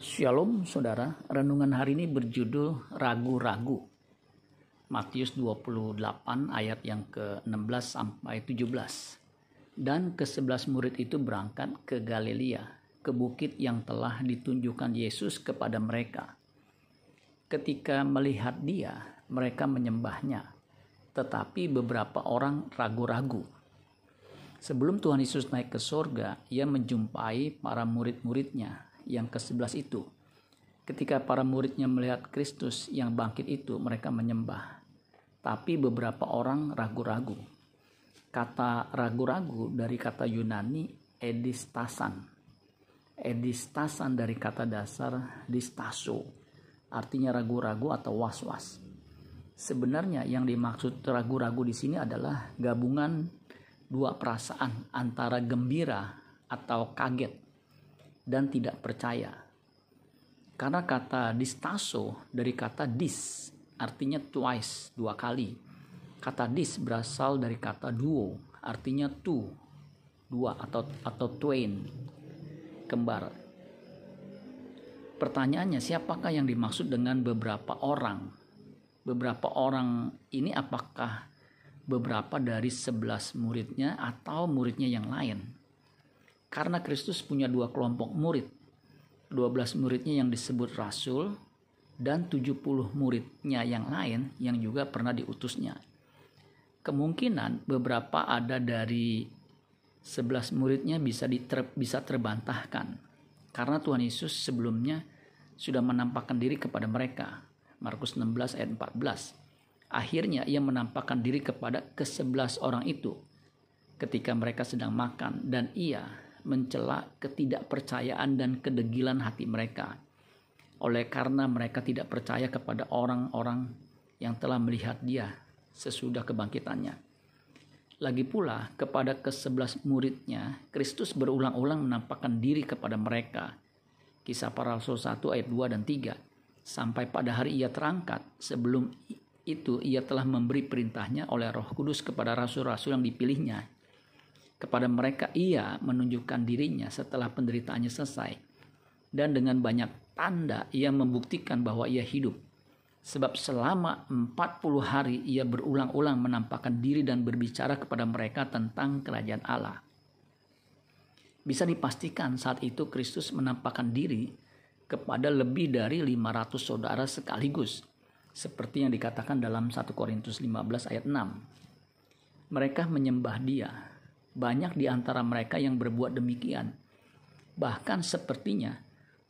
Shalom saudara, renungan hari ini berjudul Ragu-ragu. Matius 28 ayat yang ke-16 sampai 17. Dan ke-11 murid itu berangkat ke Galilea, ke bukit yang telah ditunjukkan Yesus kepada mereka. Ketika melihat dia, mereka menyembahnya, tetapi beberapa orang ragu-ragu. Sebelum Tuhan Yesus naik ke sorga, ia menjumpai para murid-muridnya yang ke-11 itu. Ketika para muridnya melihat Kristus yang bangkit itu, mereka menyembah. Tapi beberapa orang ragu-ragu. Kata ragu-ragu dari kata Yunani edistasan. Edistasan dari kata dasar distaso. Artinya ragu-ragu atau was-was. Sebenarnya yang dimaksud ragu-ragu di sini adalah gabungan dua perasaan antara gembira atau kaget dan tidak percaya. Karena kata distaso dari kata dis artinya twice, dua kali. Kata dis berasal dari kata duo, artinya two, dua atau atau twain, kembar. Pertanyaannya, siapakah yang dimaksud dengan beberapa orang? Beberapa orang ini apakah beberapa dari sebelas muridnya atau muridnya yang lain? Karena Kristus punya dua kelompok murid. 12 muridnya yang disebut rasul dan 70 muridnya yang lain yang juga pernah diutusnya. Kemungkinan beberapa ada dari 11 muridnya bisa diter, bisa terbantahkan karena Tuhan Yesus sebelumnya sudah menampakkan diri kepada mereka. Markus 16 ayat 14. Akhirnya ia menampakkan diri kepada ke-11 orang itu ketika mereka sedang makan dan ia mencela ketidakpercayaan dan kedegilan hati mereka. Oleh karena mereka tidak percaya kepada orang-orang yang telah melihat dia sesudah kebangkitannya. Lagi pula kepada kesebelas muridnya, Kristus berulang-ulang menampakkan diri kepada mereka. Kisah para Rasul 1 ayat 2 dan 3. Sampai pada hari ia terangkat, sebelum itu ia telah memberi perintahnya oleh roh kudus kepada rasul-rasul yang dipilihnya kepada mereka ia menunjukkan dirinya setelah penderitaannya selesai. Dan dengan banyak tanda ia membuktikan bahwa ia hidup. Sebab selama 40 hari ia berulang-ulang menampakkan diri dan berbicara kepada mereka tentang kerajaan Allah. Bisa dipastikan saat itu Kristus menampakkan diri kepada lebih dari 500 saudara sekaligus. Seperti yang dikatakan dalam 1 Korintus 15 ayat 6. Mereka menyembah dia banyak di antara mereka yang berbuat demikian. Bahkan sepertinya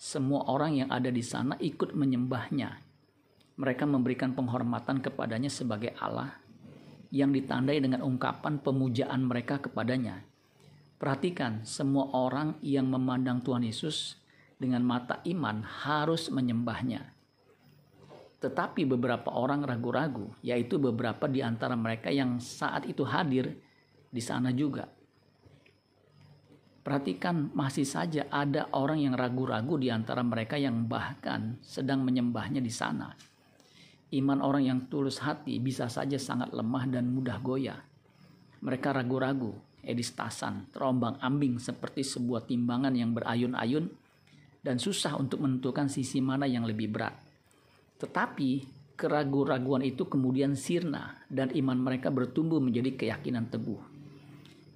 semua orang yang ada di sana ikut menyembahnya. Mereka memberikan penghormatan kepadanya sebagai Allah yang ditandai dengan ungkapan pemujaan mereka kepadanya. Perhatikan, semua orang yang memandang Tuhan Yesus dengan mata iman harus menyembahnya. Tetapi beberapa orang ragu-ragu, yaitu beberapa di antara mereka yang saat itu hadir di sana juga. Perhatikan masih saja ada orang yang ragu-ragu di antara mereka yang bahkan sedang menyembahnya di sana. Iman orang yang tulus hati bisa saja sangat lemah dan mudah goyah. Mereka ragu-ragu, edistasan, terombang ambing seperti sebuah timbangan yang berayun-ayun dan susah untuk menentukan sisi mana yang lebih berat. Tetapi keraguan-raguan itu kemudian sirna dan iman mereka bertumbuh menjadi keyakinan teguh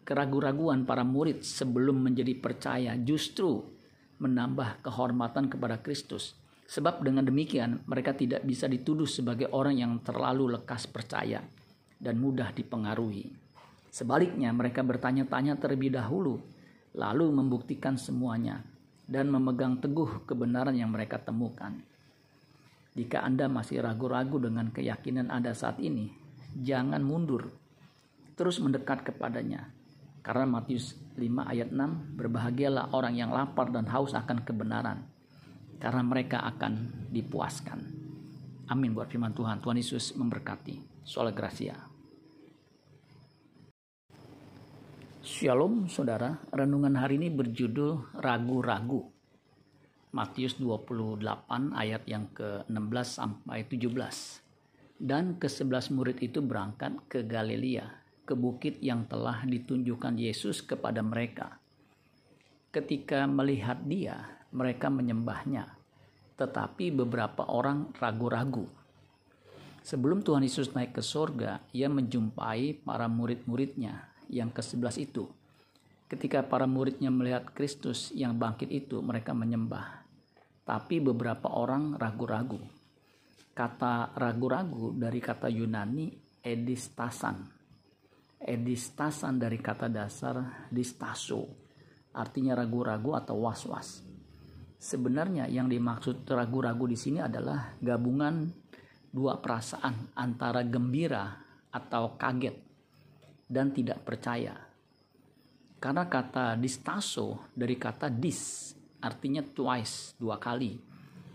keraguan-raguan para murid sebelum menjadi percaya justru menambah kehormatan kepada Kristus. Sebab dengan demikian mereka tidak bisa dituduh sebagai orang yang terlalu lekas percaya dan mudah dipengaruhi. Sebaliknya mereka bertanya-tanya terlebih dahulu lalu membuktikan semuanya dan memegang teguh kebenaran yang mereka temukan. Jika Anda masih ragu-ragu dengan keyakinan Anda saat ini, jangan mundur. Terus mendekat kepadanya karena Matius 5 ayat 6, berbahagialah orang yang lapar dan haus akan kebenaran, karena mereka akan dipuaskan. Amin buat firman Tuhan. Tuhan Yesus memberkati. Soal Gracia. Shalom saudara, renungan hari ini berjudul Ragu-ragu. Matius 28 ayat yang ke-16 sampai 17. Dan ke-11 murid itu berangkat ke Galilea ke bukit yang telah ditunjukkan Yesus kepada mereka. Ketika melihat dia, mereka menyembahnya, tetapi beberapa orang ragu-ragu. Sebelum Tuhan Yesus naik ke sorga, ia menjumpai para murid-muridnya yang ke-11 itu. Ketika para muridnya melihat Kristus yang bangkit itu, mereka menyembah. Tapi beberapa orang ragu-ragu. Kata ragu-ragu dari kata Yunani edistasan. Edistasan dari kata dasar distaso, artinya ragu-ragu atau was-was. Sebenarnya yang dimaksud ragu-ragu di sini adalah gabungan dua perasaan antara gembira atau kaget dan tidak percaya. Karena kata distaso dari kata dis artinya twice, dua kali.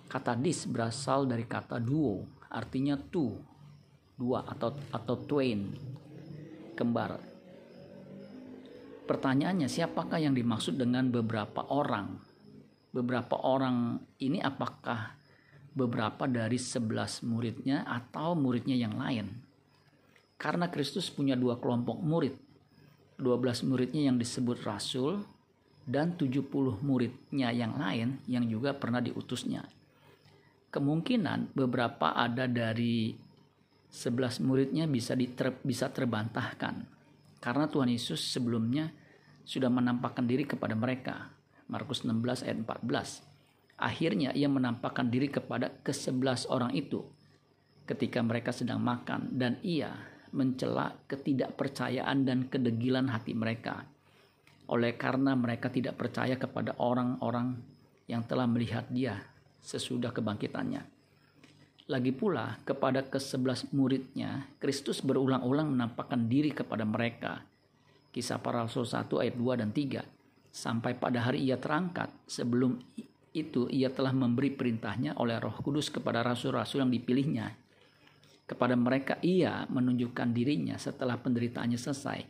Kata dis berasal dari kata duo, artinya two, dua atau atau twain, kembar. Pertanyaannya, siapakah yang dimaksud dengan beberapa orang beberapa orang ini apakah beberapa dari sebelas muridnya atau muridnya yang lain. Karena Kristus punya dua kelompok murid. 12 muridnya yang disebut rasul dan 70 muridnya yang lain yang juga pernah diutusnya. Kemungkinan beberapa ada dari 11 muridnya bisa diter, bisa terbantahkan karena Tuhan Yesus sebelumnya sudah menampakkan diri kepada mereka Markus 16 ayat 14. Akhirnya ia menampakkan diri kepada kesebelas orang itu ketika mereka sedang makan dan ia mencela ketidakpercayaan dan kedegilan hati mereka. Oleh karena mereka tidak percaya kepada orang-orang yang telah melihat dia sesudah kebangkitannya. Lagi pula kepada kesebelas muridnya, Kristus berulang-ulang menampakkan diri kepada mereka. Kisah para Rasul 1 ayat 2 dan 3 sampai pada hari ia terangkat. Sebelum itu ia telah memberi perintahnya oleh roh kudus kepada rasul-rasul yang dipilihnya. Kepada mereka ia menunjukkan dirinya setelah penderitaannya selesai.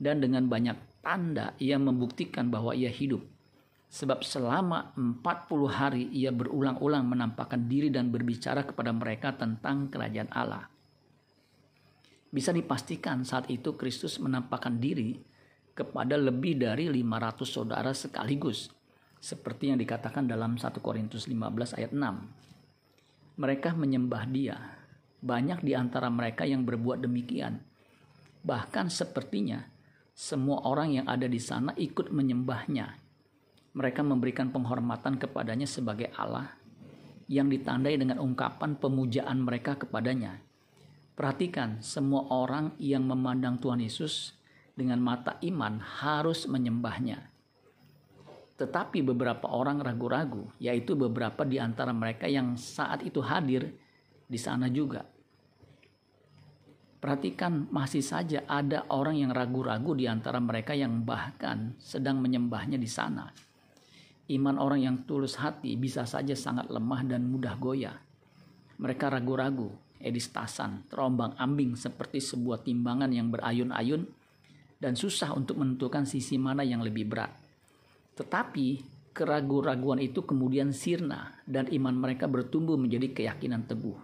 Dan dengan banyak tanda ia membuktikan bahwa ia hidup. Sebab selama 40 hari ia berulang-ulang menampakkan diri dan berbicara kepada mereka tentang kerajaan Allah. Bisa dipastikan saat itu Kristus menampakkan diri kepada lebih dari 500 saudara sekaligus seperti yang dikatakan dalam 1 Korintus 15 ayat 6. Mereka menyembah dia. Banyak di antara mereka yang berbuat demikian. Bahkan sepertinya semua orang yang ada di sana ikut menyembahnya. Mereka memberikan penghormatan kepadanya sebagai Allah yang ditandai dengan ungkapan pemujaan mereka kepadanya. Perhatikan, semua orang yang memandang Tuhan Yesus dengan mata iman harus menyembahnya. Tetapi beberapa orang ragu-ragu, yaitu beberapa di antara mereka yang saat itu hadir di sana juga. Perhatikan masih saja ada orang yang ragu-ragu di antara mereka yang bahkan sedang menyembahnya di sana. Iman orang yang tulus hati bisa saja sangat lemah dan mudah goyah. Mereka ragu-ragu, edistasan, terombang ambing seperti sebuah timbangan yang berayun-ayun dan susah untuk menentukan sisi mana yang lebih berat. Tetapi keraguan-raguan itu kemudian sirna dan iman mereka bertumbuh menjadi keyakinan teguh.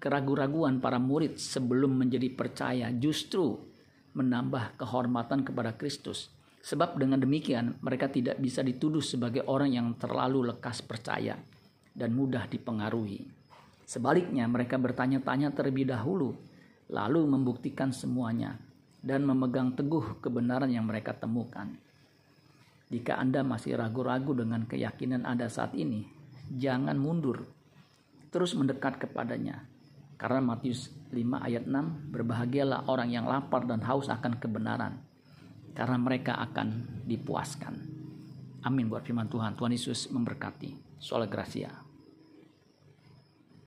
Keraguan-raguan para murid sebelum menjadi percaya justru menambah kehormatan kepada Kristus. Sebab dengan demikian mereka tidak bisa dituduh sebagai orang yang terlalu lekas percaya dan mudah dipengaruhi. Sebaliknya mereka bertanya-tanya terlebih dahulu lalu membuktikan semuanya dan memegang teguh kebenaran yang mereka temukan. Jika Anda masih ragu-ragu dengan keyakinan Anda saat ini, jangan mundur. Terus mendekat kepadanya. Karena Matius 5 ayat 6, berbahagialah orang yang lapar dan haus akan kebenaran. Karena mereka akan dipuaskan. Amin buat firman Tuhan. Tuhan Yesus memberkati. Soal Gracia.